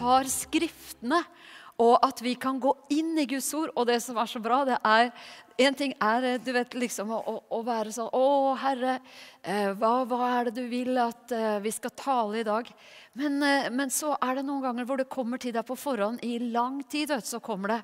har Skriftene, og at vi kan gå inn i Guds ord. Og det som er så bra, det er En ting er eh, du vet, liksom, å, å være sånn Å, Herre, eh, hva, hva, er det du vil at eh, vi skal tale i dag? Men, men, så er det noen ganger hvor det kommer til deg på forhånd i lang tid. Så kommer det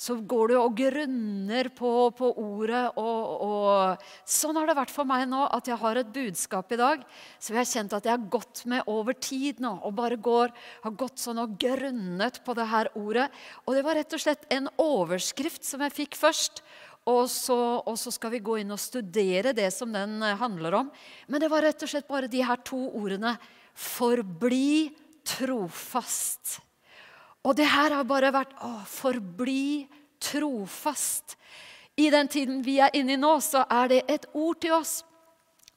så går du og grunner på, på ordet. Og, og, sånn har det vært for meg nå, at jeg har et budskap i dag som jeg har kjent at jeg har gått med over tid nå. Og bare går, har gått sånn og grunnet på det her ordet. Og det var rett og slett en overskrift som jeg fikk først. Og så, og så, skal vi gå inn og studere det som den eh, handler om. Men det var rett og slett bare de her to ordene. Forbli trofast. Og det her har bare vært å, forbli trofast. I den tiden vi er inne i nå, så er det et ord til oss.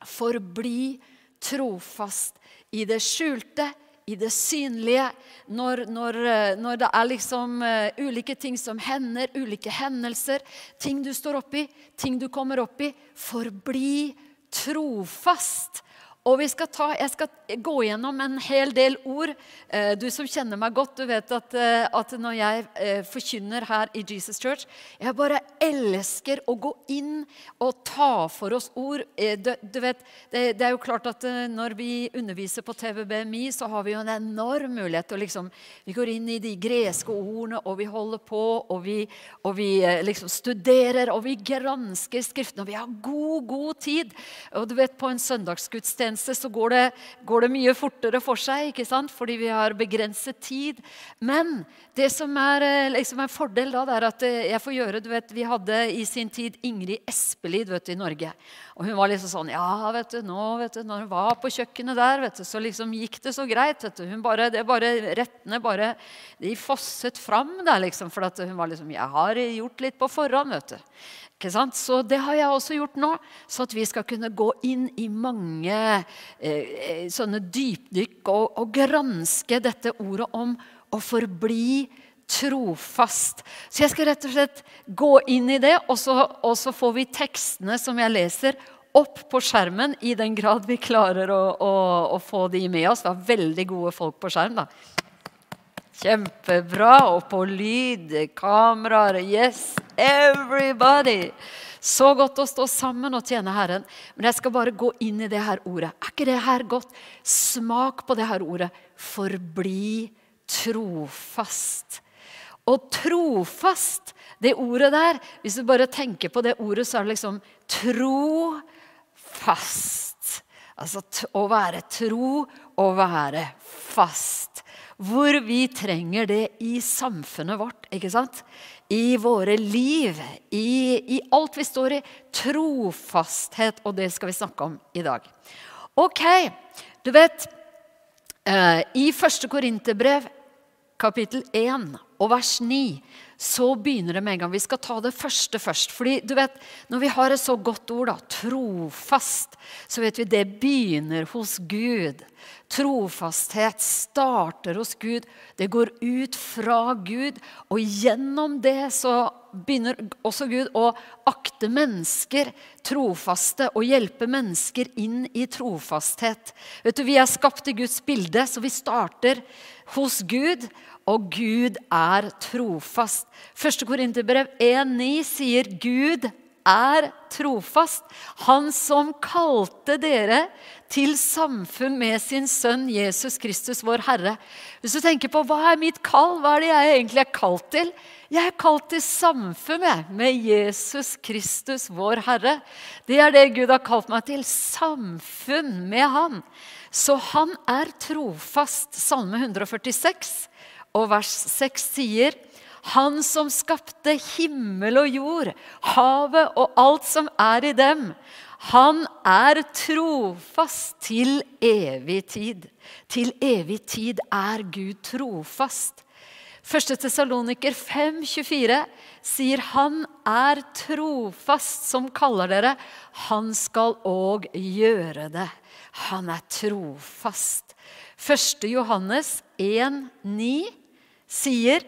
Forbli trofast i det skjulte, i det synlige. Når, når, eh, når det er liksom uh, ulike ting som hender, ulike hendelser, ting du står oppi, ting du kommer oppi. Forbli trofast. Og skal ta, Jeg skal gå gjennom en hel del ord. Eh, du som kjenner meg godt, du vet at, eh, at, når jeg eh, forkynner her i Jesus Church Jeg bare elsker å gå inn og ta for oss ord. Du, du vet, det, det, er jo klart at Når vi underviser på TVBMI, så har vi jo en enorm mulighet til liksom, Vi går inn i de greske ordene, og vi holder på, og vi, og vi liksom studerer, og vi gransker Skriftene, og vi har god, god tid. Og du vet, På en søndagsgudstjeneste gudstjeneste så går det, går det, mye fortere for seg ikke sant? fordi vi har begrenset tid. Men det som er eh, liksom en fordel, da, det er at eh, jeg får gjøre du vet, Vi hadde i sin tid Ingrid Espelid vet du, i Norge. Og hun var liksom sånn Ja, vet du, nå vet du, når hun var på kjøkkenet der, vet du, så liksom gikk det så greit. vet du, hun bare, det bare, Rettene bare de fosset fram der, liksom. For at hun var liksom Jeg har gjort litt på forhånd, vet du. Så det har jeg også gjort nå, så at vi skal kunne gå inn i mange eh, sånne dypdykk og, og, granske dette ordet om å forbli trofast. Så jeg skal rett og slett gå inn i det, og så, og så får vi tekstene som jeg leser, opp på skjermen i den grad vi klarer å, å, å få de med oss. Vi har veldig gode folk på skjerm. da. Kjempebra. Og på lyd, kameraer Yes, everybody. Så godt å stå sammen og tjene Herren. Men jeg skal bare gå inn i det her ordet. Er ikke det her godt? Smak på det her ordet. Forbli trofast. Og trofast, det ordet der Hvis du bare tenker på det ordet, så er det liksom trofast. Altså å være tro og være fast hvor vi trenger det i samfunnet vårt. ikke sant? I våre liv, i, i alt vi står i. Trofasthet, og det skal vi snakke om i dag. Ok, du vet eh, I første Korinterbrev, kapittel 1 og vers 9, så begynner det med en gang. Vi skal ta det første først. fordi du vet, Når vi har et så godt ord, da, trofast, så vet vi det begynner hos Gud. Trofasthet starter hos Gud. Det går ut fra Gud. Og gjennom det så begynner også Gud å akte mennesker trofaste og hjelpe mennesker inn i trofasthet. Vet du, Vi er skapt i Guds bilde, så vi starter hos Gud. Og Gud er trofast. Første Korinterbrev 1,9 sier Gud er trofast. Han som kalte dere til samfunn med sin sønn Jesus Kristus, vår Herre. Hvis du tenker på hva er mitt kall, hva er det jeg egentlig er kalt til? Jeg er kalt til samfunn med Jesus Kristus, vår Herre. Det er det Gud har kalt meg til. Samfunn med Han. Så han er trofast. Salme 146 og vers 6 sier han som skapte himmel og jord, havet og alt som er i dem. Han er trofast til evig tid. Til evig tid er Gud trofast. 1. Tesaloniker 5,24 sier han er trofast som kaller dere. Han skal òg gjøre det. Han er trofast. 1. Johannes 1,9 sier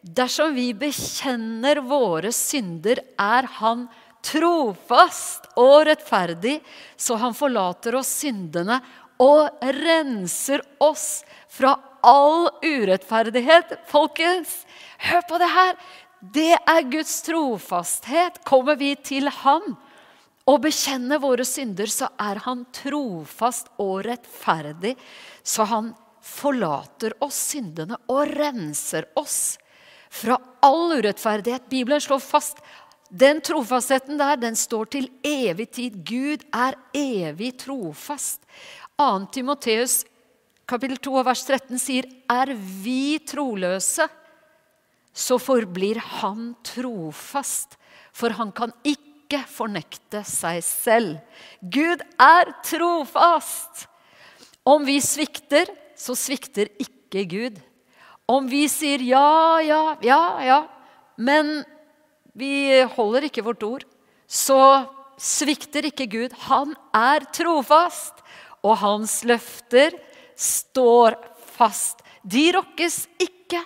Dersom vi bekjenner våre synder, er Han trofast og rettferdig, så Han forlater oss syndene og renser oss fra all urettferdighet. Folkens, hør på det her. Det er Guds trofasthet. Kommer vi til Han og bekjenner våre synder, så er Han trofast og rettferdig. Så Han forlater oss syndene og renser oss fra all urettferdighet. Bibelen slår fast den trofastheten der, den står til evig tid. Gud er evig trofast. 2. Timoteus kapittel 2 vers 13 sier, er vi troløse, så forblir han trofast, for han kan ikke fornekte seg selv. Gud er trofast. Om vi svikter, så svikter ikke Gud. Om vi sier ja, ja, ja, ja, men vi holder ikke vårt ord, så svikter ikke Gud. Han er trofast, og hans løfter står fast. De rokkes ikke.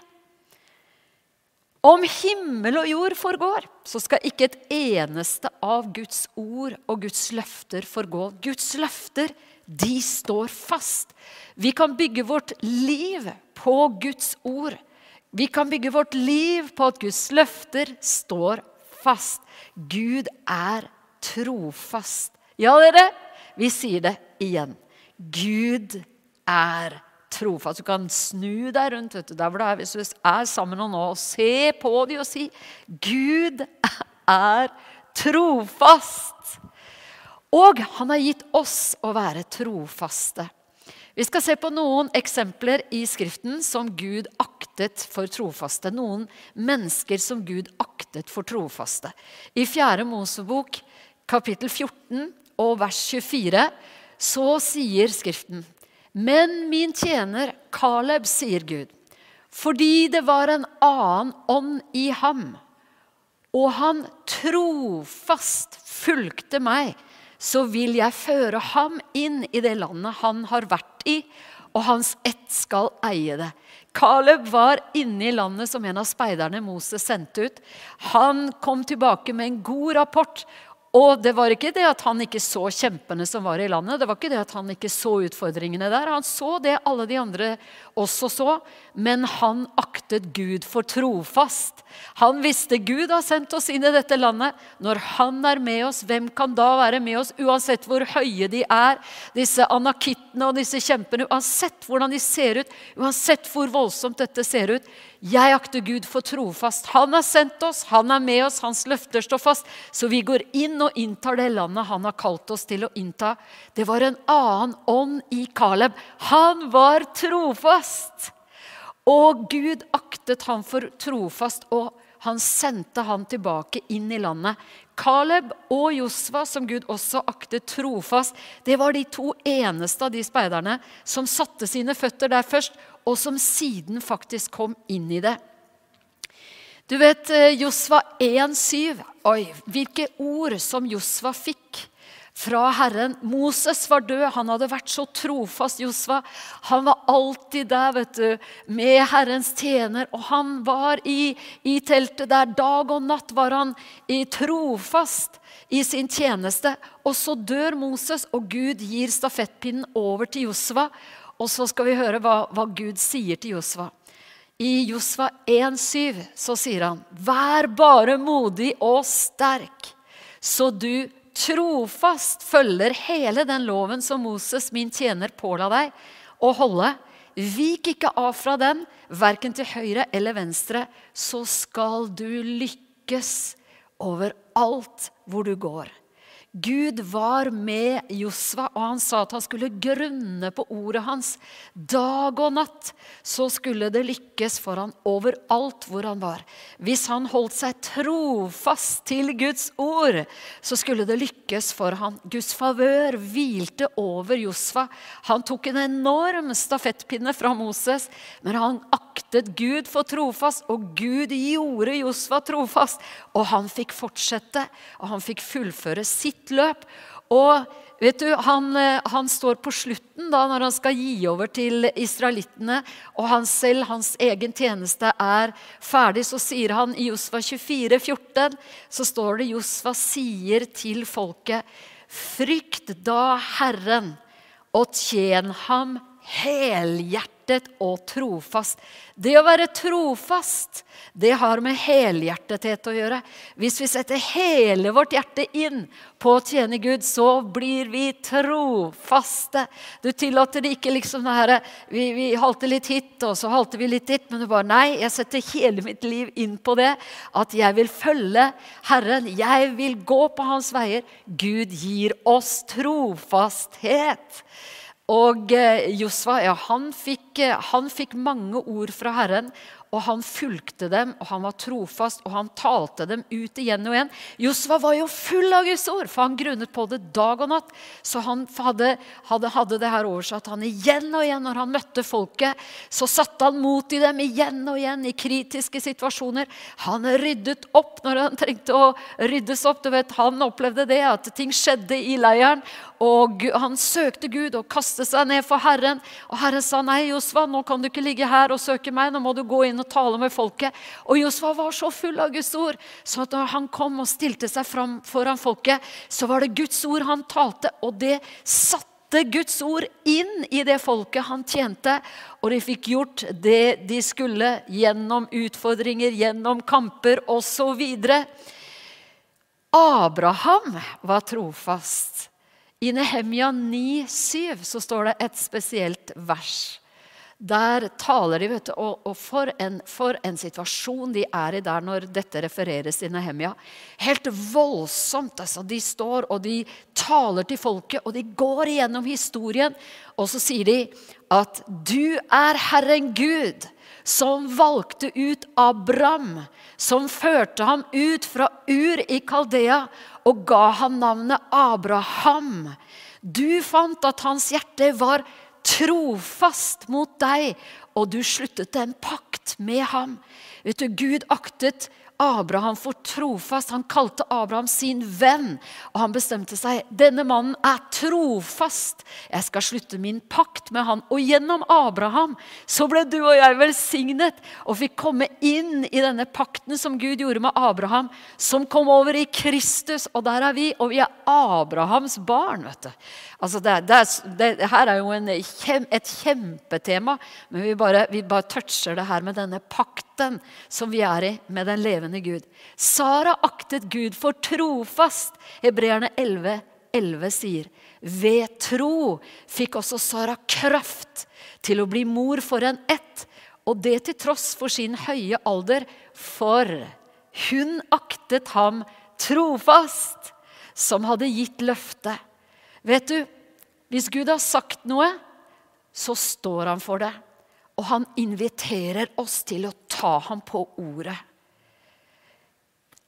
Om himmel og jord forgår, så skal ikke et eneste av Guds ord og Guds løfter forgå. Guds løfter, de står fast. Vi kan bygge vårt liv på Guds ord. Vi kan bygge vårt liv på at Guds løfter står fast. Gud er trofast. Ja, dere, vi sier det igjen. Gud er trofast. Du kan snu deg rundt vet du, der hvor du er, hvis du er sammen med noen og se på dem og si Gud er trofast. Og han har gitt oss å være trofaste. Vi skal se på noen eksempler i Skriften som Gud aktet for trofaste. Noen mennesker som Gud aktet for trofaste. I 4. Mosebok kapittel 14 og vers 24 så sier Skriften men min tjener Kaleb, sier Gud, fordi det var en annen ånd i ham, og han trofast fulgte meg, så vil jeg føre ham inn i det landet han har vært i, og hans ett skal eie det. Caleb var inne i landet som en av speiderne Moses sendte ut. Han kom tilbake med en god rapport og det var ikke det at han ikke så kjempene som var i landet. Det var ikke det at han ikke så utfordringene der. Han så det alle de andre også så. Men han aktet Gud for trofast. Han visste Gud har sendt oss inn i dette landet. Når han er med oss, hvem kan da være med oss? Uansett hvor høye de er, disse anakittene og disse kjempene. Uansett hvordan de ser ut, uansett hvor voldsomt dette ser ut. Jeg akter Gud for trofast. Han har sendt oss, han er med oss, hans løfter står fast. Så vi går inn og inntar det landet han har kalt oss til å innta. Det var en annen ånd i Caleb. Han var trofast. Og Gud aktet han for trofast, og han sendte han tilbake inn i landet. Caleb og Josva, som Gud også aktet trofast, det var de to eneste av de speiderne som satte sine føtter der først, og som siden faktisk kom inn i det. Du vet eh, Josva 1,7. Oi, hvilke ord som Josva fikk fra Herren. Moses var død, han hadde vært så trofast, Josva. Han var alltid der vet du, med Herrens tjener, og han var i, i teltet der. Dag og natt var han i trofast i sin tjeneste. Og så dør Moses, og Gud gir stafettpinnen over til Josva. Og så skal vi høre hva, hva Gud sier til Josva. I Josva 1,7 så sier han, vær bare modig og sterk, så du trofast følger hele den loven som Moses, min tjener, påla deg å holde. Vik ikke av fra den, verken til høyre eller venstre, så skal du lykkes over alt hvor du går. Gud var med Josva, og han sa at han skulle grunne på ordet hans. Dag og natt så skulle det lykkes for han overalt hvor han var. Hvis han holdt seg trofast til Guds ord, så skulle det lykkes for han. Guds favør hvilte over Josva. Han tok en enorm stafettpinne fra Moses, men han aktet Gud for trofast, og Gud gjorde Josva trofast. Og han fikk fortsette, og han fikk fullføre sitt løp. Og vet du, han, eh, han, står på slutten da når han skal gi over til israelittene, og han selv, hans egen tjeneste, er ferdig. Så sier han i Josva 24, 14, så står det Josva sier til folket Frykt da Herren, og tjen ham helhjertet helhjertet og trofast. Det å være trofast, det har med helhjertethet å gjøre. Hvis vi setter hele vårt hjerte inn på å tjene Gud, så blir vi trofaste. Du tillater det ikke liksom det her, vi, vi halter litt hit, og så halter vi litt dit. Men du bare nei, jeg setter hele mitt liv inn på det. At jeg vil følge Herren. Jeg vil gå på hans veier. Gud gir oss trofasthet. Og eh, Josva ja, fikk, eh, han fikk mange ord fra Herren, og han fulgte dem, og han var trofast, og han talte dem ut igjen og igjen. Josva var jo full av Guds ord, for han grunnet på det dag og natt. Så han hadde, hadde, hadde det her over seg at han igjen og igjen, når han møtte folket, så satte han mot i dem igjen og igjen i kritiske situasjoner. Han ryddet opp når han trengte å ryddes opp. Du vet, Han opplevde det, at ting skjedde i leiren. Og han søkte Gud og kastet seg ned for Herren. Og Herren sa nei, Josva, nå kan du ikke ligge her og søke meg. Nå må du gå inn og tale med folket. Og Josfa var så full av Guds ord, så da han kom og stilte seg fram foran folket, så var det Guds ord han talte, og det satte Guds ord inn i det folket han tjente. Og de fikk gjort det de skulle gjennom utfordringer, gjennom kamper osv. Abraham var trofast. I Nehemja 9,7 så står det et spesielt vers. Der taler de, vet du, og, og for, en, for, en, situasjon de er i der når dette refereres i Nehemia. Helt voldsomt. altså De står og de taler til folket, og de går igjennom historien. Og så sier de at 'du er Herren Gud' som valgte ut Abram, som førte ham ut fra Ur i Kaldea og ga ham navnet Abraham. Du fant at hans hjerte var trofast mot deg, og du sluttet en pakt med ham. Vet du, Gud aktet Abraham for trofast. Han kalte Abraham sin venn, og han bestemte seg. Denne mannen er trofast. Jeg skal slutte min pakt med han. Og gjennom Abraham så ble du og jeg velsignet og fikk komme inn i denne pakten som Gud gjorde med Abraham, som kom over i Kristus. Og der er vi, og vi er Abrahams barn. vet du. Altså det, det, det, det her er jo en, et kjempetema, men vi bare, vi bare toucher det her med denne pakten som vi er i med den levende Gud. Sara aktet Gud for trofast. Hebreerne 11, 11 sier ved tro fikk også Sara kraft til å bli mor for en ett, og det til tross for sin høye alder, for hun aktet ham trofast, som hadde gitt løftet. Vet du, hvis Gud har sagt noe, så står han for det. Og han inviterer oss til å ta ham på ordet.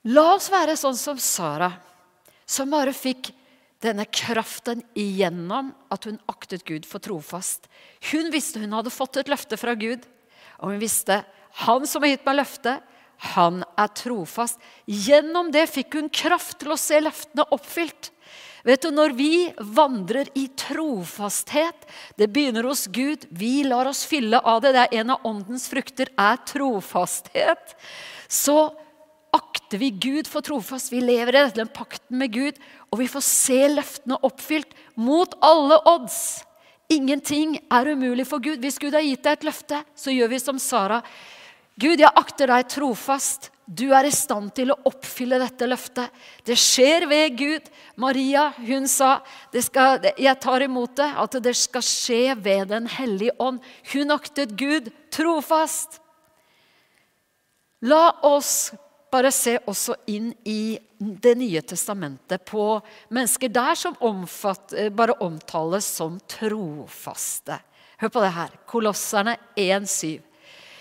La oss være sånn som Sara, som bare fikk denne kraften igjennom at hun aktet Gud for trofast. Hun visste hun hadde fått et løfte fra Gud, og hun visste han som har gitt meg løftet, han er trofast. Gjennom det fikk hun kraft til å se løftene oppfylt. Vet du, Når vi vandrer i trofasthet Det begynner hos Gud. Vi lar oss fylle av det. Det er En av åndens frukter er trofasthet. Så akter vi Gud for trofast. Vi lever i den pakten med Gud, og vi får se løftene oppfylt mot alle odds. Ingenting er umulig for Gud. Hvis Gud har gitt deg et løfte, så gjør vi som Sara. Gud, jeg akter deg trofast. Du er i stand til å oppfylle dette løftet. Det skjer ved Gud. Maria hun sa skal, jeg tar imot det, at det skal skje ved Den hellige ånd. Hun aktet Gud trofast. La oss bare se også inn i Det nye testamentet på mennesker der som omfatt, bare omtales som trofaste. Hør på det her. Kolosserne 1,7.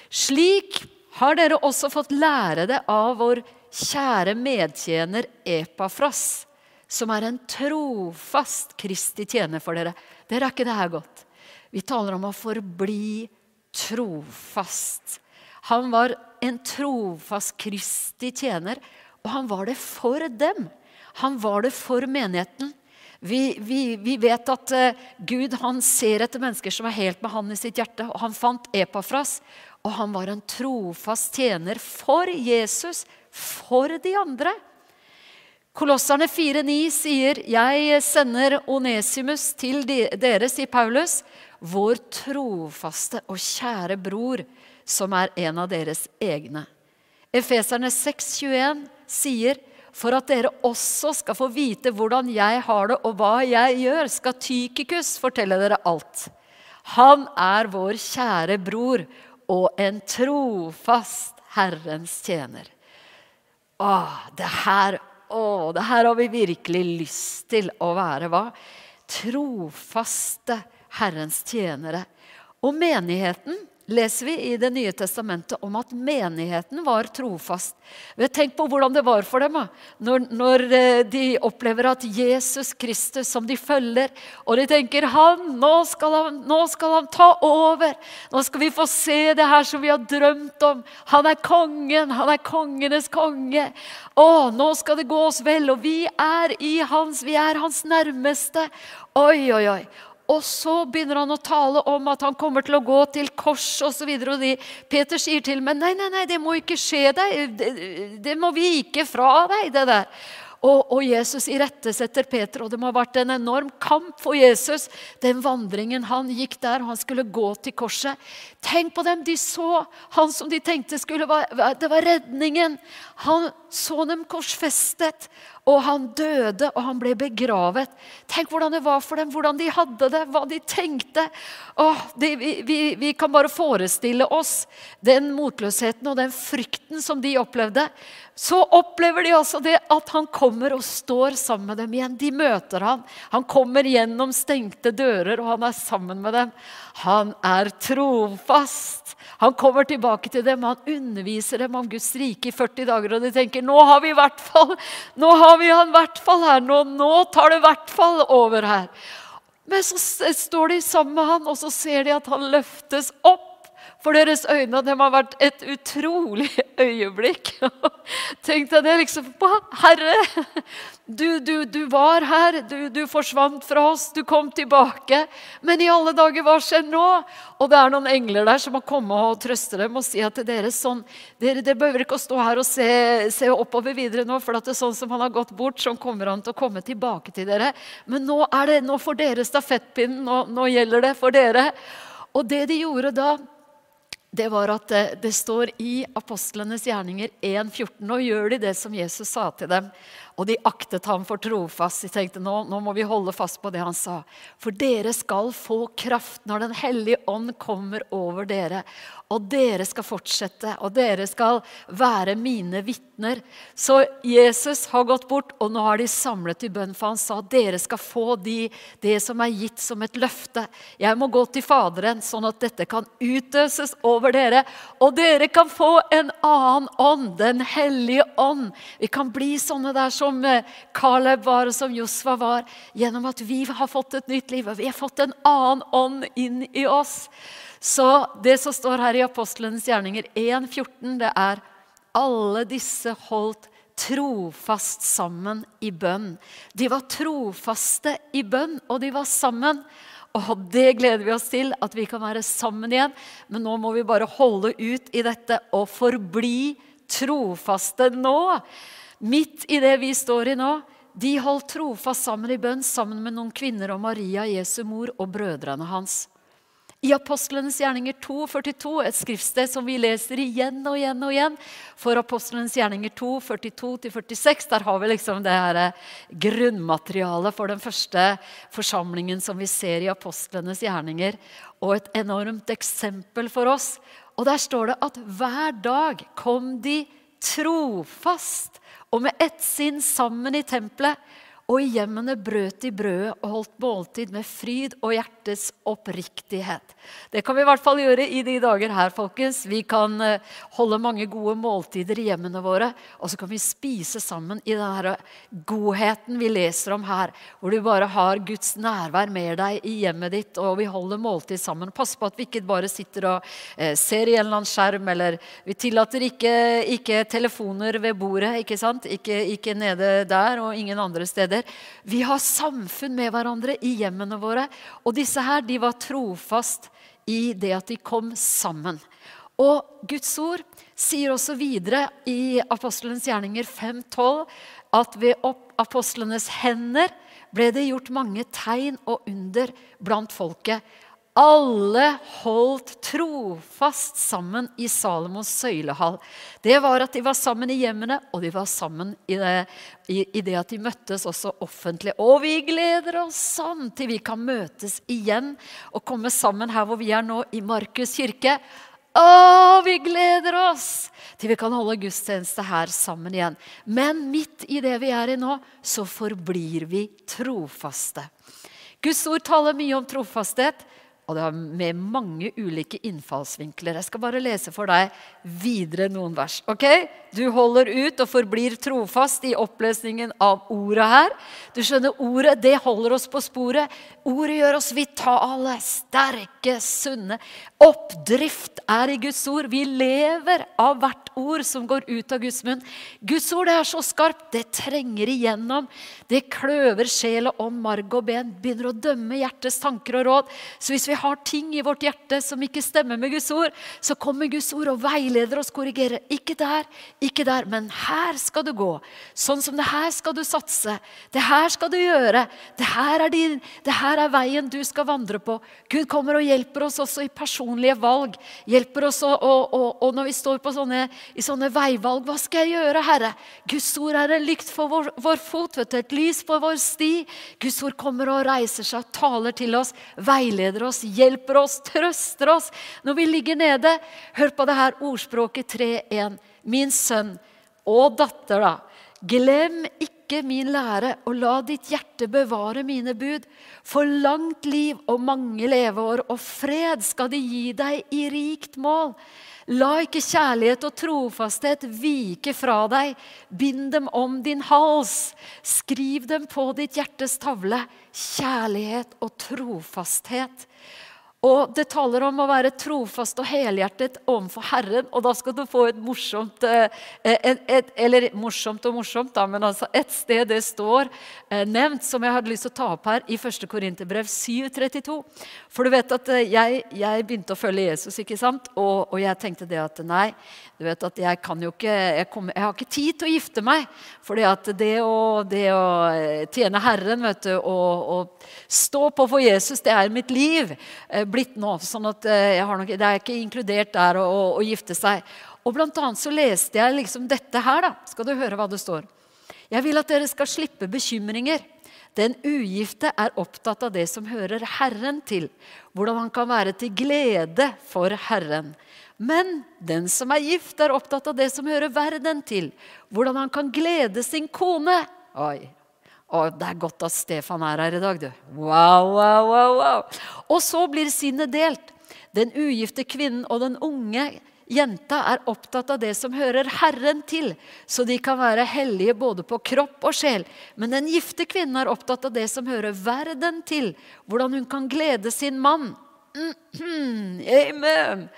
Slik har dere også fått lære det av vår kjære medtjener Epafras, som er en trofast Kristi tjener for dere. Dere er ikke det her godt. Vi taler om å forbli trofast. Han var en trofast Kristi tjener, og han var det for dem. Han var det for menigheten. Vi, vi, vi, vet at uh, Gud ser etter mennesker som er helt med han i sitt hjerte. og Han fant Epafras, og han var en trofast tjener for Jesus, for de andre. Kolosserne 4,9 sier, 'Jeg sender Onesimus til dere', sier Paulus, 'vår trofaste og kjære bror, som er en av deres egne'. Efeserne 6,21 sier, 'For at dere også skal få vite hvordan jeg har det, og hva jeg gjør', skal Tykikus fortelle dere alt. Han er vår kjære bror og en trofast Herrens tjener. Åh, det her å, det her har vi virkelig lyst til å være. Hva? Trofaste Herrens tjenere. Og menigheten leser vi i Det nye testamentet om at menigheten var trofast. Tenk på hvordan det var for dem når, når, eh, de opplever at Jesus Kristus, som de følger, og de tenker han nå, skal han, nå skal han ta over. Nå skal vi få se det her som vi har drømt om. Han er kongen, han er kongenes konge. Å, nå skal det gå oss vel, og vi er i hans, vi er hans nærmeste. Oi, oi, oi. Og så begynner han å tale om at han kommer til å gå til kors osv. Og, så og de, Peter sier til meg nei, nei, nei, det må ikke skje deg. Det, det må vike fra deg, det der. Og, og Jesus irettesetter Peter, og det må ha vært en enorm kamp for Jesus. Den vandringen han gikk der, og han skulle gå til korset. Tenk på dem! De så han som de tenkte skulle være, det var redningen. Han så dem korsfestet. Og han døde, og han ble begravet. Tenk hvordan det var for dem, hvordan de hadde det, hva de tenkte. Åh, de, vi, vi, kan bare forestille oss den motløsheten og den frykten som de opplevde. Så opplever de altså det at han kommer og står sammen med dem igjen. De møter han. Han kommer gjennom stengte dører, og han er sammen med dem. Han er trofast. Han kommer tilbake til dem, han underviser dem om Guds rike i 40 dager. Og de tenker nå har vi i hvert fall, nå har vi han i hvert fall her. Nå, nå tar det i hvert fall over her. Men så står de sammen med han, og så ser de at han løftes opp for deres øyne. Det har vært et utrolig øyeblikk. Tenk deg det liksom Herre, du, du, du var her. Du, du, forsvant fra oss. Du kom tilbake. Men i alle dager, hva skjer nå? Og det er noen engler der som har kommet og trøster dem og sier til dere sånn Dere, dere behøver ikke å stå her og se, se oppover videre nå, for det er sånn som han har gått bort, sånn kommer han til å komme tilbake til dere. Men nå, er det, nå får dere stafettpinnen. Nå, nå gjelder det for dere. Og det de gjorde da det var at det, det står i apostlenes gjerninger 1,14. Nå gjør de det som Jesus sa til dem. Og de aktet ham for trofast. De tenkte nå, nå må vi holde fast på det han sa. For dere skal få kraft når Den hellige ånd kommer over dere. Og dere skal fortsette, og dere skal være mine vitner. Så Jesus har gått bort, og nå har de samlet i bønn, for han sa dere skal få de, det som er gitt som et løfte. Jeg må gå til Faderen, sånn at dette kan utøses over dere. Og dere kan få en annen ånd, Den hellige ånd. Vi kan bli sånne der som Caleb var, og som Josfa var, gjennom at vi har fått et nytt liv. og Vi har fått en annen ånd inn i oss. Så det som står her i Apostelens gjerninger 1,14, det er alle disse holdt trofast sammen i bønn. De var trofaste i bønn, og de var sammen. Og det gleder vi oss til, at vi kan være sammen igjen. Men nå må vi bare holde ut i dette og forbli trofaste nå. Midt i det vi står i nå. De holdt trofast sammen i bønn sammen med noen kvinner og Maria, Jesu mor, og brødrene hans. I Apostlenes gjerninger 2, 42, et skriftsted som vi leser igjen og igjen og igjen. For Apostlenes gjerninger 2, 42-46, der har vi liksom det her eh, grunnmaterialet for den første forsamlingen som vi ser i apostlenes gjerninger. Og et enormt eksempel for oss. Og der står det at hver dag kom de trofast og med ett sinn sammen i tempelet og i hjemmene brøt de brødet og holdt måltid med fryd og hjertets oppriktighet. Det kan vi i hvert fall gjøre i de dager her, folkens. Vi kan eh, holde mange gode måltider i hjemmene våre. Og så kan vi spise sammen i denne godheten vi leser om her. Hvor du bare har Guds nærvær med deg i hjemmet ditt, og vi holder måltid sammen. Pass på at vi ikke bare sitter og eh, ser i en eller annen skjerm, eller vi tillater ikke, ikke telefoner ved bordet. Ikke sant? Ikke, ikke nede der og ingen andre steder steder. Vi har samfunn med hverandre i hjemmene våre. Og disse her, de var trofast i det at de kom sammen. Og Guds ord sier også videre i Apostelens gjerninger 5.12 at ved apostlenes hender ble det gjort mange tegn og under blant folket. Alle holdt trofast sammen i Salomos søylehall. Det var at de var sammen i hjemmene, og de var sammen i det, i, i det at de møttes også offentlig. Og vi gleder oss sånn til vi kan møtes igjen og komme sammen her hvor vi er nå, i Markus kirke. Å, vi gleder oss til vi kan holde gudstjeneste her sammen igjen. Men midt i det vi er i nå, så forblir vi trofaste. Guds ord taler mye om trofasthet. Og det har med mange ulike innfallsvinkler. Jeg skal bare lese for deg videre noen vers. ok? Du holder ut og forblir trofast i opplesningen av ordet her. Du skjønner, Ordet det holder oss på sporet. Ordet gjør oss vitale, sterke, sunne. Oppdrift er i Guds ord. Vi lever av hvert ord som går ut av Guds munn. Guds ord det er så skarpt. Det trenger igjennom. Det kløver sjel ånd, marg og ben. Begynner å dømme hjertets tanker og råd. Så hvis vi har ting i vårt hjerte som ikke stemmer med Guds ord, så kommer Guds ord og veileder oss, korrigerer. Ikke der, ikke der, men her skal du gå. Sånn som det her skal du satse. Det her skal du gjøre. Det her er, din, det her er veien du skal vandre på. Gud kommer og hjelper oss også i personlige valg. Hjelper oss og, og, og, når vi står sånne, i sånne veivalg. Hva skal jeg gjøre, Herre? Guds ord er en lykt for vår, vår fot, du, et lys på vår sti. Guds ord kommer og reiser seg, taler til oss, veileder oss, hjelper oss, trøster oss når vi ligger nede. Hør på det her ordspråket 3.1. Min sønn og datter, da. Glem ikke min lære, og la ditt hjerte bevare mine bud. For langt liv og mange leveår og fred skal de gi deg i rikt mål. La ikke kjærlighet og trofasthet vike fra deg. Bind dem om din hals. Skriv dem på ditt hjertes tavle. Kjærlighet og trofasthet. Og det taler om å være trofast og helhjertet overfor Herren. Og da skal du få et morsomt et, eh, et, Eller morsomt og morsomt, da, men altså et sted det står eh, nevnt, som jeg hadde lyst til å ta opp her, i 1. Korinterbrev 7,32. For du vet at eh, jeg, jeg, begynte å følge Jesus, ikke sant? Og, og, jeg tenkte det at nei, du vet at jeg kan jo ikke jeg, kom, jeg har ikke tid til å gifte meg. For det å, det å tjene Herren vet du, og, og stå på for Jesus, det er mitt liv blitt nå. sånn at eh, nok, Det er ikke inkludert der å, å, å gifte seg. Og blant annet så leste jeg liksom dette her. da. Skal du høre hva det står? Jeg vil at dere skal slippe bekymringer. Den ugifte er opptatt av det som hører Herren til, hvordan han kan være til glede for Herren. Men den som er gift, er opptatt av det som hører verden til, hvordan han kan glede sin kone. Oi, Å, det er godt at Stefan er her i dag, du. Wow, wow, wow, wow. Og så blir sinnet delt. Den ugifte kvinnen og den unge jenta er opptatt av det som hører Herren til, så de kan være hellige både på kropp og sjel. Men den gifte kvinnen er opptatt av det som hører verden til, hvordan hun kan glede sin mann. Amen.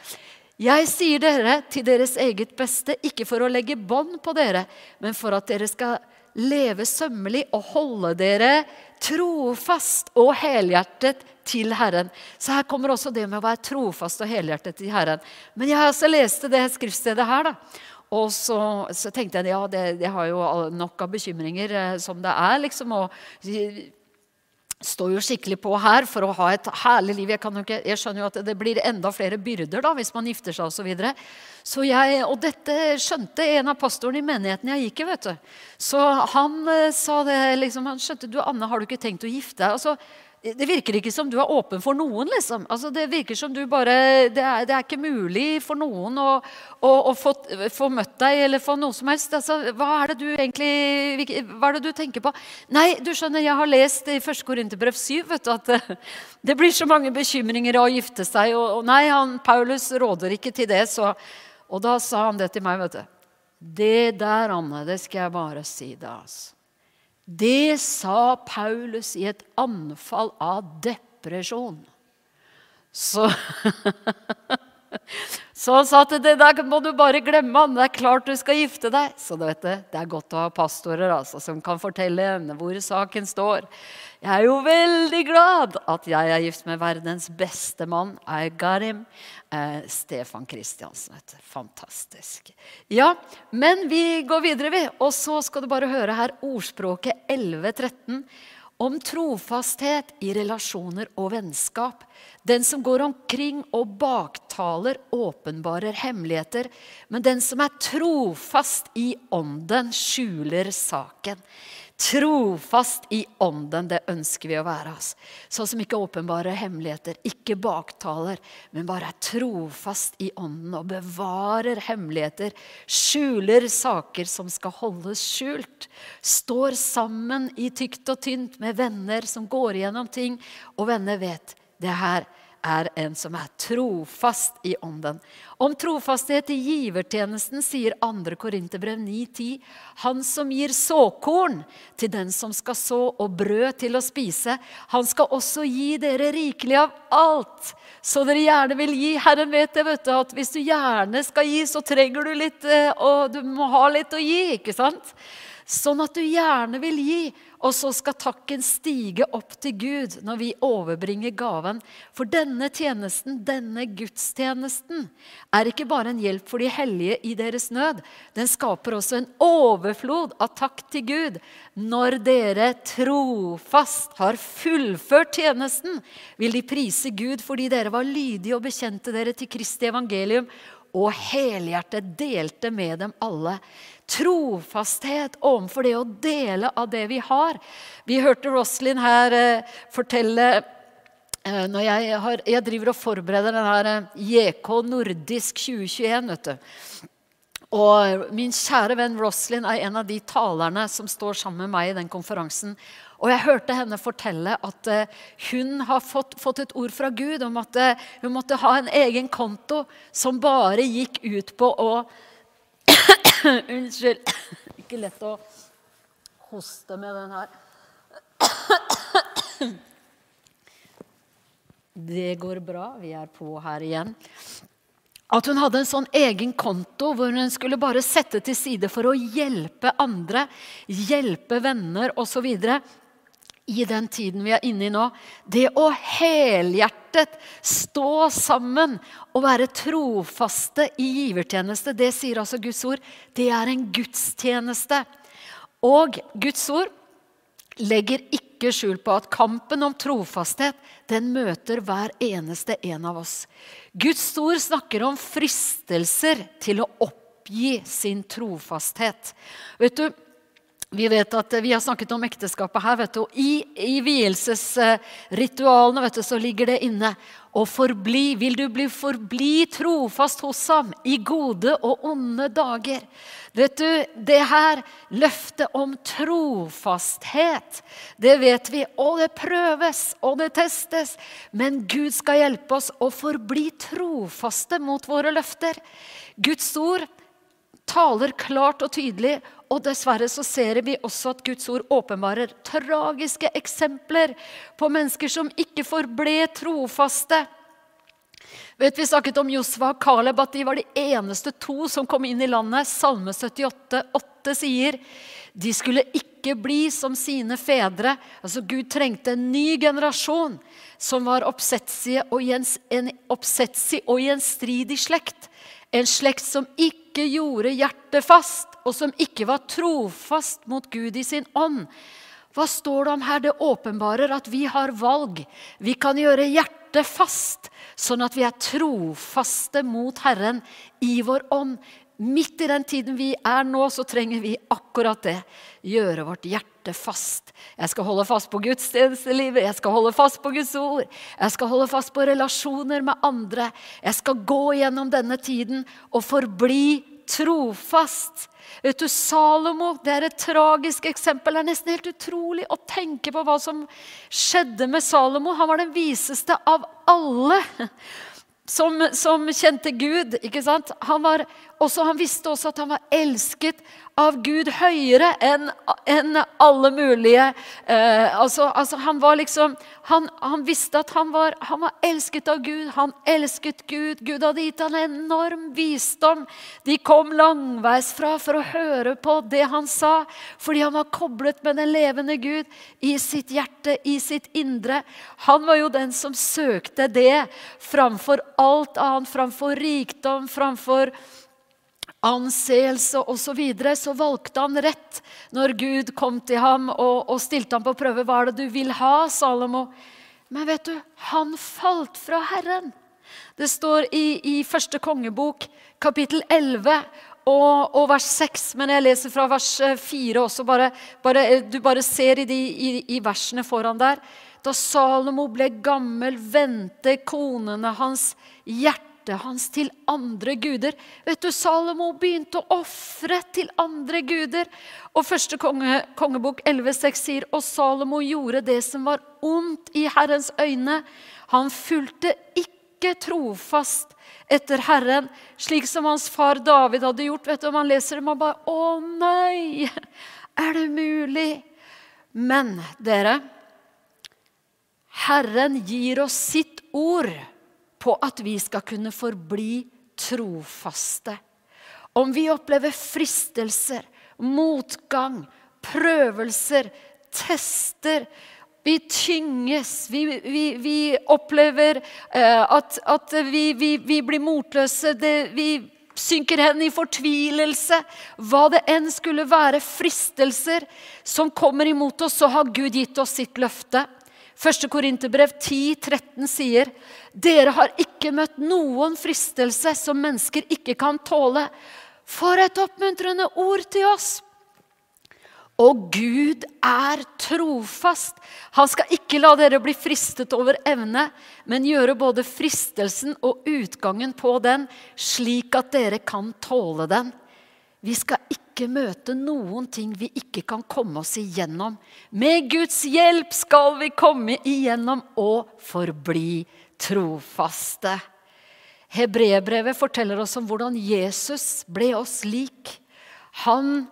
Jeg sier dere til deres eget beste, ikke for å legge bånd på dere, men for at dere skal leve sømmelig og holde dere trofast og helhjertet til Herren. Så her kommer også det med å være trofast og helhjertet til Herren. Men jeg har også leste det skriftstedet her. da. Og så, så tenkte jeg ja, det, det, har jo nok av bekymringer eh, som det er. liksom, og står jo skikkelig på her for å ha et herlig liv. Jeg, ikke, jeg, skjønner jo at det blir enda flere byrder da, hvis man gifter seg osv. Så videre. så jeg, og dette skjønte en av pastorene i menigheten jeg gikk i. vet du. Så han uh, sa det liksom, han skjønte du, Anne, har du ikke tenkt å gifte deg? Altså, det virker ikke som du er åpen for noen. liksom. Altså, det virker som du bare, det er, det er ikke mulig for noen å, å, å få, få, møtt deg eller få noe som helst. Altså, hva er det du egentlig, hva er det du tenker på? Nei, du skjønner, jeg har lest i 1. Korinterbrev 7 vet du, at det, det blir så mange bekymringer av å gifte seg. Og, og nei, han, Paulus råder ikke til det. Så, og da sa han det til meg. vet du. Det der, Anne, det skal jeg bare si deg. altså. Det sa Paulus i et anfall av depresjon. Så, Så han sa at det der må du bare glemme. han. Det er klart du skal gifte deg. Så det, vet du, det er godt å ha pastorer altså, som kan fortelle henne hvor saken står. Jeg er jo veldig glad at jeg er gift med verdens beste mann. I him. Eh, Stefan Kristiansen. Fantastisk. Ja, men vi går videre, vi. Og så skal du bare høre her ordspråket 1113 om trofasthet i relasjoner og vennskap. Den som går omkring og baktaler, åpenbarer hemmeligheter. Men den som er trofast i ånden, skjuler saken. Trofast i ånden, det ønsker vi å være. Sånn som ikke åpenbare hemmeligheter, ikke baktaler, men bare er trofast i ånden og bevarer hemmeligheter. Skjuler saker som skal holdes skjult. Står sammen i tykt og tynt med venner som går igjennom ting, og venner vet det her er en som er trofast i ånden. Om trofasthet i givertjenesten sier 2. Korinterbrev 9,10.: Han som gir såkorn til den som skal så, og brød til å spise, han skal også gi dere rikelig av alt, så dere gjerne vil gi. Herren vet det, vet du, at hvis du gjerne skal gi, så trenger du litt, eh, og du må ha litt å gi, ikke sant? Sånn at du gjerne vil gi, og så skal takken stige opp til Gud når vi overbringer gaven. For denne tjenesten, denne gudstjenesten, er ikke bare en hjelp for de hellige i deres nød. Den skaper også en overflod av takk til Gud. Når dere trofast har fullført tjenesten, vil de prise Gud fordi dere var lydige og bekjente dere til Kristi evangelium og helhjertet delte med dem alle. Trofasthet overfor det å dele av det vi har. Vi hørte Roslyn her eh, fortelle eh, når jeg, har, jeg, driver og forbereder den her eh, JK Nordisk 2021. vet du. Og Min kjære venn Roslyn er en av de talerne som står sammen med meg i den konferansen. Og jeg hørte henne fortelle at uh, hun har fått, fått, et ord fra Gud om at uh, hun måtte ha en egen konto som bare gikk ut på å Unnskyld. Ikke lett å hoste med den her. Det går bra. Vi er på her igjen. At hun hadde en sånn egen konto hvor hun skulle bare sette til side for å hjelpe andre, hjelpe venner osv i den tiden vi er inne i nå. Det å helhjertet stå sammen og være trofaste i givertjeneste, det sier altså Guds ord, det er en gudstjeneste. Og Guds ord legger ikke skjul på at kampen om trofasthet den møter hver eneste en av oss. Guds ord snakker om fristelser til å oppgi sin trofasthet. Vet du, vi vet at vi har snakket om ekteskapet her. vet du, og I, i vielsesritualene vet du, så ligger det inne å forbli. Vil du bli forbli trofast hos ham i gode og onde dager? Vet du, Det her løftet om trofasthet, det vet vi. Og det prøves, og det testes. Men Gud skal hjelpe oss å forbli trofaste mot våre løfter. Guds ord taler klart og tydelig og dessverre så ser vi også at Guds ord åpenbarer tragiske eksempler på mennesker som ikke forble trofaste. Vet Vi snakket om Josva og Caleb, at de var de eneste to som kom inn i landet. Salme 78, 8 sier de skulle ikke bli som sine fedre. Altså Gud trengte en ny generasjon som var oppsetsig og, en oppsetsig og gjenstridig slekt. En slekt som ikke gjorde hjertet fast, og som ikke var trofast mot Gud i sin ånd. Hva står det om her? Det åpenbarer at vi har valg. Vi kan gjøre hjertet fast, sånn at vi er trofaste mot Herren i vår ånd. Midt i den tiden vi er nå, så trenger vi akkurat det. Gjøre vårt hjerte fast. Jeg skal holde fast på gudstjenestelivet, jeg skal holde fast på Guds ord. Jeg skal holde fast på relasjoner med andre. Jeg skal gå gjennom denne tiden og forbli trofast. Vet du, Salomo det er et tragisk eksempel. Det er nesten helt utrolig å tenke på hva som skjedde med Salomo. Han var den viseste av alle. Som, som, kjente Gud. ikke sant? Han, var, også, han, visste også at han var elsket av Gud høyere enn en alle mulige eh, altså, altså, Han var liksom han, han visste at han var, han var, elsket av Gud. Han elsket Gud. Gud hadde gitt han enorm visdom. De kom langveisfra for å høre på det han sa, fordi han var koblet med den levende Gud i sitt hjerte, i sitt indre. Han var jo den som søkte det framfor alt annet, framfor rikdom, framfor anseelse osv., så, videre, så valgte han rett når Gud kom til ham og, og stilte ham på prøve. Hva er det du vil ha, Salomo? Men vet du, han falt fra Herren. Det står i, i første kongebok, kapittel 11 og, og, vers 6. Men jeg leser fra vers 4 eh, også. Bare, bare, du bare ser i, de, i, i versene foran der. Da Salomo ble gammel, vendte konene hans hjerte hjertet hans til andre guder. Vet du, Salomo begynte å ofre til andre guder. Og første konge, kongebok 11,6 sier og Salomo gjorde det som var ondt i Herrens øyne. Han fulgte ikke trofast etter Herren, slik som hans far David hadde gjort. Vet du, Man leser det, man bare Å nei! Er det mulig? Men dere, Herren gir oss sitt ord på at vi skal kunne forbli trofaste. Om vi opplever fristelser, motgang, prøvelser, tester vi tynges, vi, vi, vi opplever eh, at, at vi, vi, blir motløse. Det, vi synker hen i fortvilelse. Hva det enn skulle være fristelser som kommer imot oss, så har Gud gitt oss sitt løfte. 1. Korinterbrev 13 sier dere har ikke møtt noen fristelse som mennesker ikke kan tåle. For et oppmuntrende ord til oss! Og Gud er trofast. Han skal ikke la dere bli fristet over evne, men gjøre både fristelsen og utgangen på den, slik at dere kan tåle den. Vi skal ikke møte noen ting vi ikke kan komme oss igjennom. Med Guds hjelp skal vi komme igjennom og forbli trofaste. Hebreerbrevet forteller oss om hvordan Jesus ble oss lik. Han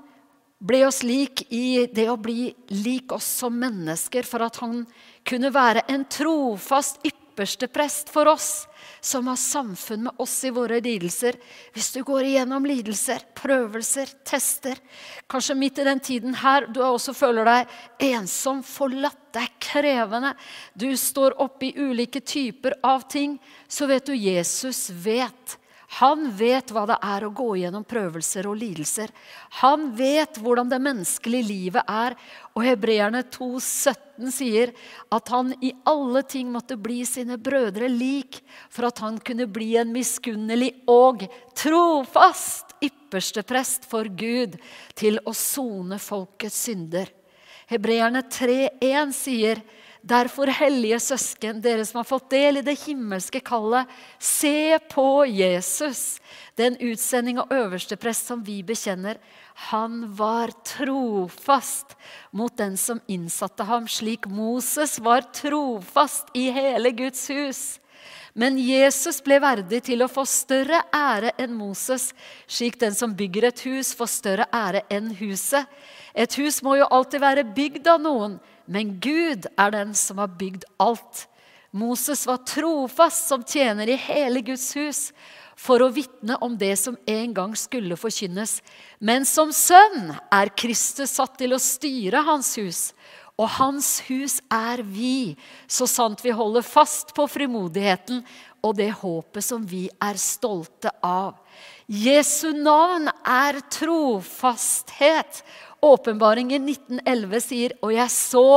ble oss lik i det å bli lik oss som mennesker for at han kunne være en trofast ypperste prest for oss som har samfunn med oss i våre lidelser. Hvis du går igjennom lidelser, prøvelser, tester, kanskje midt i den tiden her du også føler deg ensom, forlatt, det er krevende, du står oppe i ulike typer av ting, så vet du Jesus vet han vet hva det er å gå gjennom prøvelser og lidelser. Han vet hvordan det menneskelige livet er. Og Hebreerne 2,17 sier at han i alle ting måtte bli sine brødre lik, for at han kunne bli en miskunnelig og trofast ypperste prest for Gud til å sone folkets synder. Hebreerne 3,1 sier Derfor, hellige søsken, dere som har fått del i det himmelske kallet, se på Jesus, den utsending og øverste prest som vi bekjenner. Han var trofast mot den som innsatte ham, slik Moses var trofast i hele Guds hus. Men Jesus ble verdig til å få større ære enn Moses, slik den som bygger et hus, får større ære enn huset. Et hus må jo alltid være bygd av noen, men Gud er den som har bygd alt. Moses var trofast som tjener i hele Guds hus for å vitne om det som en gang skulle forkynnes. Men som sønn er Kristus satt til å styre hans hus. Og hans hus er vi, så sant vi holder fast på frimodigheten og det håpet som vi er stolte av. Jesu navn er trofasthet. Åpenbaringen 1911 sier, og jeg så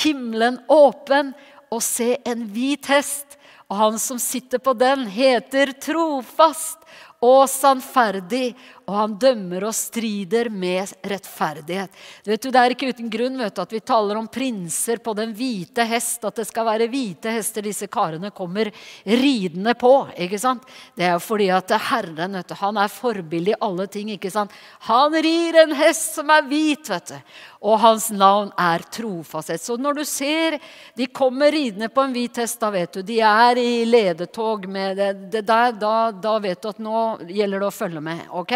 himmelen åpen og se en hvit hest, og han som sitter på den, heter trofast og sannferdig, og han dømmer og strider med rettferdighet. Du det er ikke uten grunn vet du, at vi taler om prinser på den hvite hest, at det skal være hvite hester disse karene kommer ridende på. ikke sant? Det er jo fordi at Herren vet du, han er forbilde i alle ting. ikke sant? Han rir en hest som er hvit, vet du. og hans navn er trofasthet. Så når du ser de kommer ridende på en hvit hest, da vet du de er i ledetog med det, det der, da, da vet du at nå gjelder det å følge med. ok?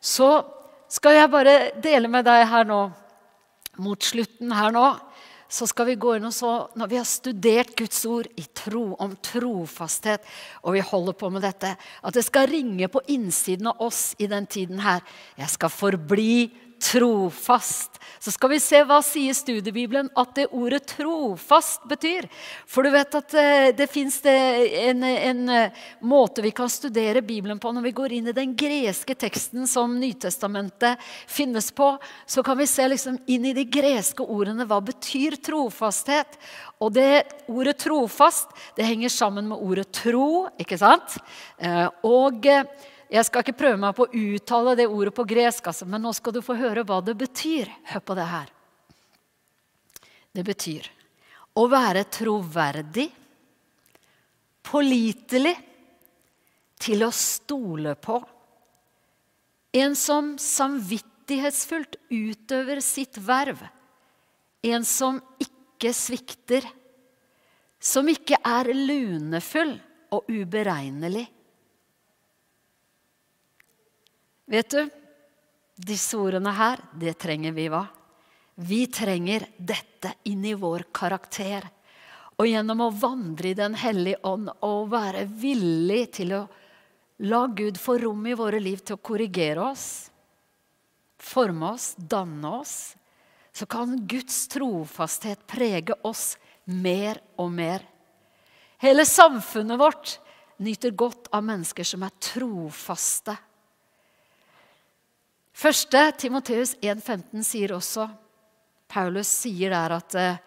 Så skal jeg bare dele med deg her nå, mot slutten her nå så skal vi gå inn og så, Når vi har studert Guds ord i tro, om trofasthet, og vi holder på med dette, at det skal ringe på innsiden av oss i den tiden her. Jeg skal forbli trofast. Så skal vi se hva sier studiebibelen at det ordet 'trofast' betyr. For du vet at det, det fins en, en, eh, måte vi kan studere Bibelen på når vi går inn i den greske teksten som Nytestamentet finnes på. Så kan vi se liksom inn i de greske ordene. Hva betyr trofasthet? Og det ordet 'trofast' det henger sammen med ordet 'tro', ikke sant? Eh, og jeg skal ikke prøve meg på å uttale det ordet på gresk, altså, men nå skal du få høre hva det betyr. Hør på det her. Det betyr å være troverdig, pålitelig, til å stole på. En som samvittighetsfullt utøver sitt verv. En som ikke svikter. Som ikke er lunefull og uberegnelig. Vet du, disse ordene her, det trenger vi hva? Vi trenger dette inn i vår karakter. Og gjennom å vandre i Den hellige ånd og være villig til å la Gud få rom i våre liv til å korrigere oss, forme oss, danne oss, så kan Guds trofasthet prege oss mer og mer. Hele samfunnet vårt nyter godt av mennesker som er trofaste. Første Timoteus 1,15 sier også Paulus sier der at eh,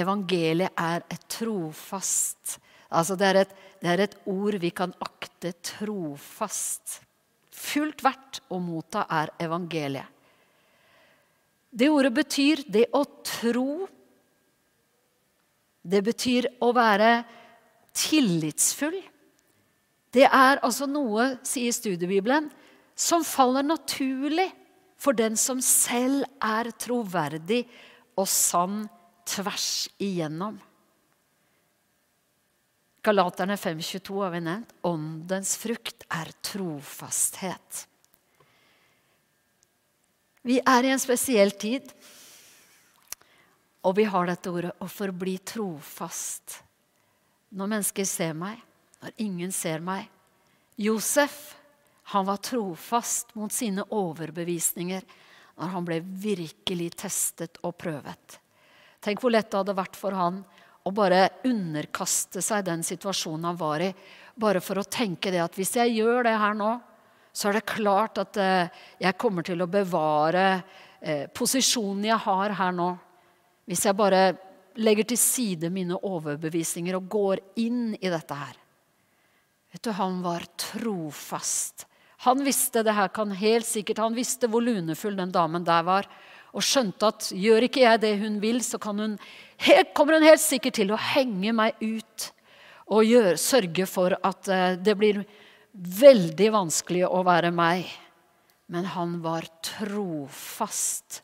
evangeliet er et trofast Altså det er et, det er et ord vi kan akte trofast. Fullt verdt å motta er evangeliet. Det ordet betyr det å tro. Det betyr å være tillitsfull. Det er altså noe, sier studiebibelen, som faller naturlig for den som selv er troverdig og sann tvers igjennom. Galaterne 5,22 har vi nevnt. Åndens frukt er trofasthet. Vi er i en spesiell tid, og vi har dette ordet 'å forbli trofast'. Når mennesker ser meg, når ingen ser meg. Josef han var trofast mot sine overbevisninger når han ble virkelig testet og prøvet. Tenk hvor lett det hadde vært for han å bare underkaste seg den situasjonen han var i. Bare for å tenke det at hvis jeg gjør det her nå, så er det klart at eh, jeg kommer til å bevare eh, posisjonen jeg har her nå. Hvis jeg bare legger til side mine overbevisninger og går inn i dette her. Vet du, Han var trofast. Han visste det her kan helt sikkert, han visste hvor lunefull den damen der var. Og skjønte at gjør ikke jeg det hun vil, så hun, kommer hun helt sikkert til å henge meg ut. Og gjør, sørge for at uh, det blir veldig vanskelig å være meg. Men han var trofast.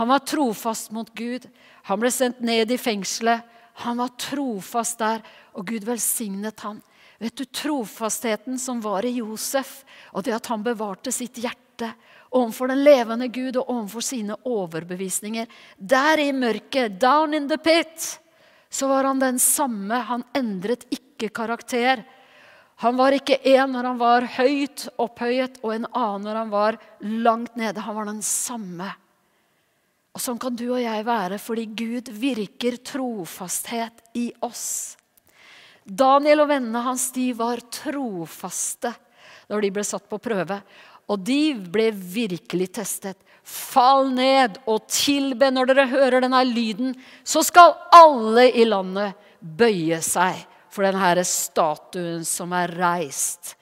Han var trofast mot Gud. Han ble sendt ned i fengselet. Han var trofast der, og Gud velsignet han. Vet du, Trofastheten som var i Josef, og det at han bevarte sitt hjerte overfor den levende Gud og overfor sine overbevisninger. Der i mørket, down in the pit, så var han den samme. Han endret ikke karakter. Han var ikke en når han var høyt opphøyet, og en annen når han var langt nede. Han var den samme. Og Sånn kan du og jeg være fordi Gud virker trofasthet i oss. Daniel og vennene hans de var trofaste når de ble satt på prøve. Og de ble virkelig testet. Fall ned og tilbe når dere hører denne lyden. Så skal alle i landet bøye seg for denne statuen som er reist.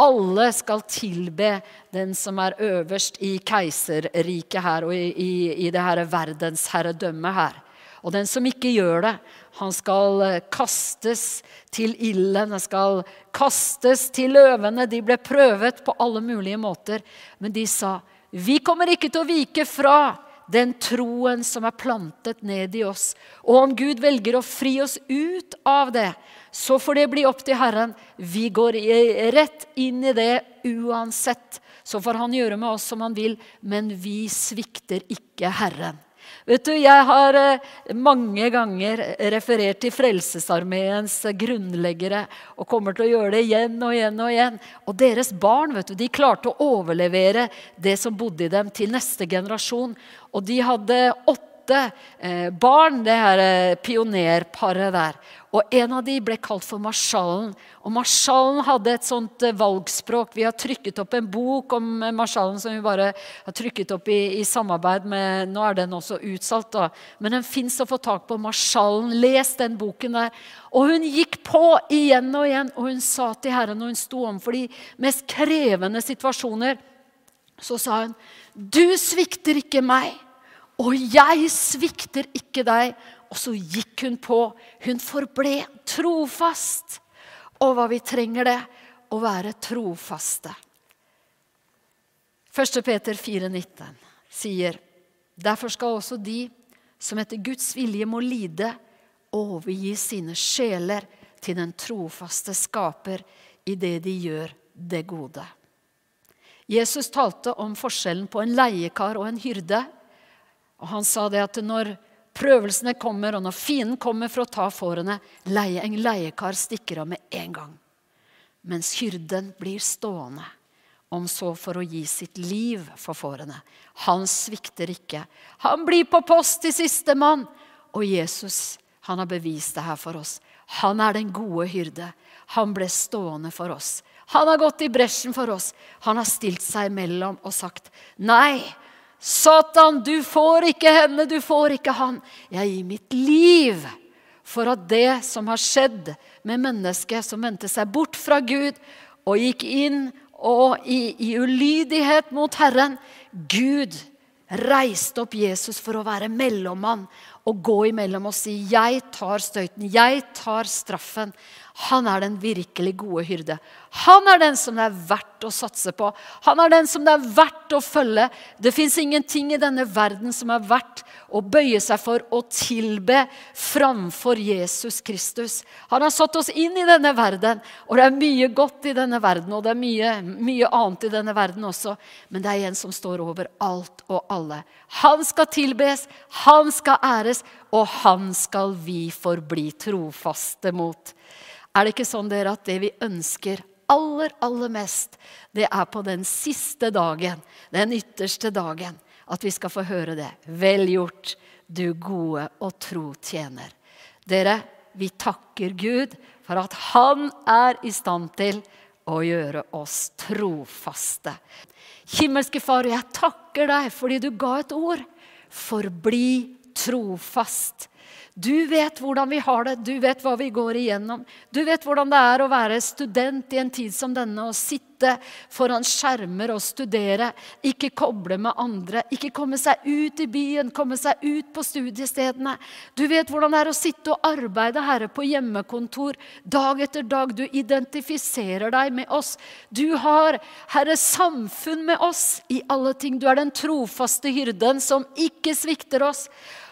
Alle skal tilbe den som er øverst i keiserriket her og i, i, i det her verdensherredømmet her. Og den som ikke gjør det, han skal eh, kastes til ilden, han skal kastes til løvene. De ble prøvet på alle mulige måter, men de sa, 'Vi kommer ikke til å vike fra den troen som er plantet ned i oss.' 'Og om Gud velger å fri oss ut av det, så får det bli opp til Herren.' 'Vi går rett inn i det uansett.' Så får han gjøre med oss som han vil, men vi svikter ikke Herren. Vet du, Jeg har eh, mange ganger referert til Frelsesarmeens grunnleggere og kommer til å gjøre det igjen og igjen. Og igjen. Og deres barn vet du, de klarte å overlevere det som bodde i dem, til neste generasjon. Og de hadde åtte eh, barn, det her eh, pionerparet der. Og en av de ble kalt for Marsjallen. Og Marsjallen hadde et sånt eh, valgspråk. Vi har trykket opp en bok om marsjalen Marsjallen som vi bare har trykket opp i, i samarbeid med Nå er den også utsolgt, da. Men den fins å få tak på. Marsjallen. Les den boken der. Og hun gikk på igjen og igjen, og hun sa til Herren når hun sto overfor de mest krevende situasjoner, så sa hun, 'Du svikter ikke meg, og jeg svikter ikke deg.' Og så gikk hun på. Hun forble trofast. Og hva vi trenger det å være trofaste. 1. Peter 4,19 sier derfor skal også de som etter Guds vilje må lide, overgi sine sjeler til den trofaste skaper i det de gjør det gode. Jesus talte om forskjellen på en leiekar og en hyrde. Og han sa det at når prøvelsene kommer, og når fienden kommer for å ta fårene, leie, en leiekar stikker av med en gang. Mens hyrden blir stående, om så for å gi sitt liv for fårene. Han svikter ikke. Han blir på post til sistemann. Og Jesus, han har bevist det her for oss. Han er den gode hyrde. Han ble stående for oss. Han har gått i bresjen for oss. Han har stilt seg imellom og sagt nei. Satan, du får ikke henne, du får ikke han. Jeg gir mitt liv for at det som har skjedd med mennesket som vendte seg bort fra Gud og gikk inn og i, i ulydighet mot Herren Gud reiste opp Jesus for å være mellommann og gå imellom og si 'Jeg tar støyten. Jeg tar straffen'. Han er den virkelig gode hyrde. Han er den som det er verdt å satse på. Han er den som det er verdt å følge. Det fins ingenting i denne verden som er verdt å bøye seg for og tilbe framfor Jesus Kristus. Han har satt oss inn i denne verden, og det er mye godt i denne verden. Og det er mye, mye annet i denne verden også, men det er en som står over alt og alle. Han skal tilbes, han skal æres, og han skal vi forbli trofaste mot. Er det ikke sånn dere at det vi ønsker aller, aller mest, det er på den siste dagen, den ytterste dagen, at vi skal få høre det. Vel gjort, du gode og tro tjener. Dere, vi takker Gud for at Han er i stand til å gjøre oss trofaste. Himmelske Far, jeg takker deg fordi du ga et ord. Forbli trofast. Du vet hvordan vi har det, du vet hva vi går igjennom. Du vet hvordan det er å være student i en tid som denne og sitte foran skjermer og studere. Ikke koble med andre, ikke komme seg ut i byen, komme seg ut på studiestedene. Du vet hvordan det er å sitte og arbeide, Herre, på hjemmekontor dag etter dag. Du identifiserer deg med oss. Du har, Herre, samfunn med oss i alle ting. Du er den trofaste hyrden som ikke svikter oss.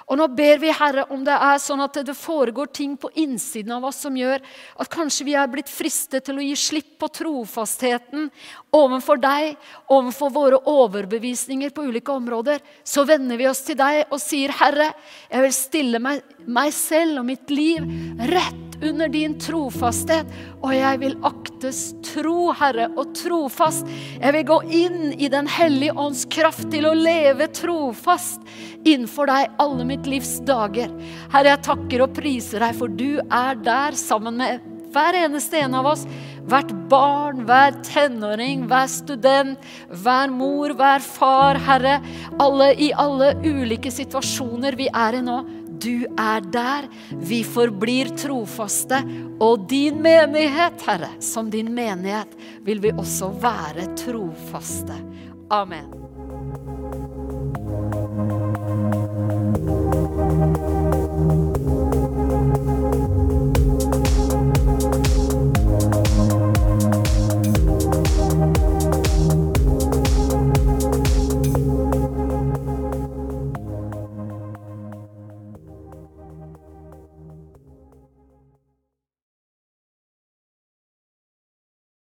Og nå ber vi, Herre, om det er sånn at det foregår ting på innsiden av oss som gjør at kanskje vi er blitt fristet til å gi slipp på trofastheten overfor deg, overfor våre overbevisninger på ulike områder. Så vender vi oss til deg og sier, Herre, jeg vil stille meg, meg selv og mitt liv rett under din trofasthet. Og jeg vil aktes tro, Herre, og trofast. Jeg vil gå inn i Den hellige ånds kraft til å leve trofast innenfor deg alle mitt livs dager. Herre, jeg takker og priser deg, for du er der sammen med hver eneste en av oss. Hvert barn, hver tenåring, hver student, hver mor, hver far, Herre. Alle i alle ulike situasjoner vi er i nå. du er der. Vi forblir trofaste. Og din menighet, Herre, som din menighet, vil vi også være trofaste. Amen.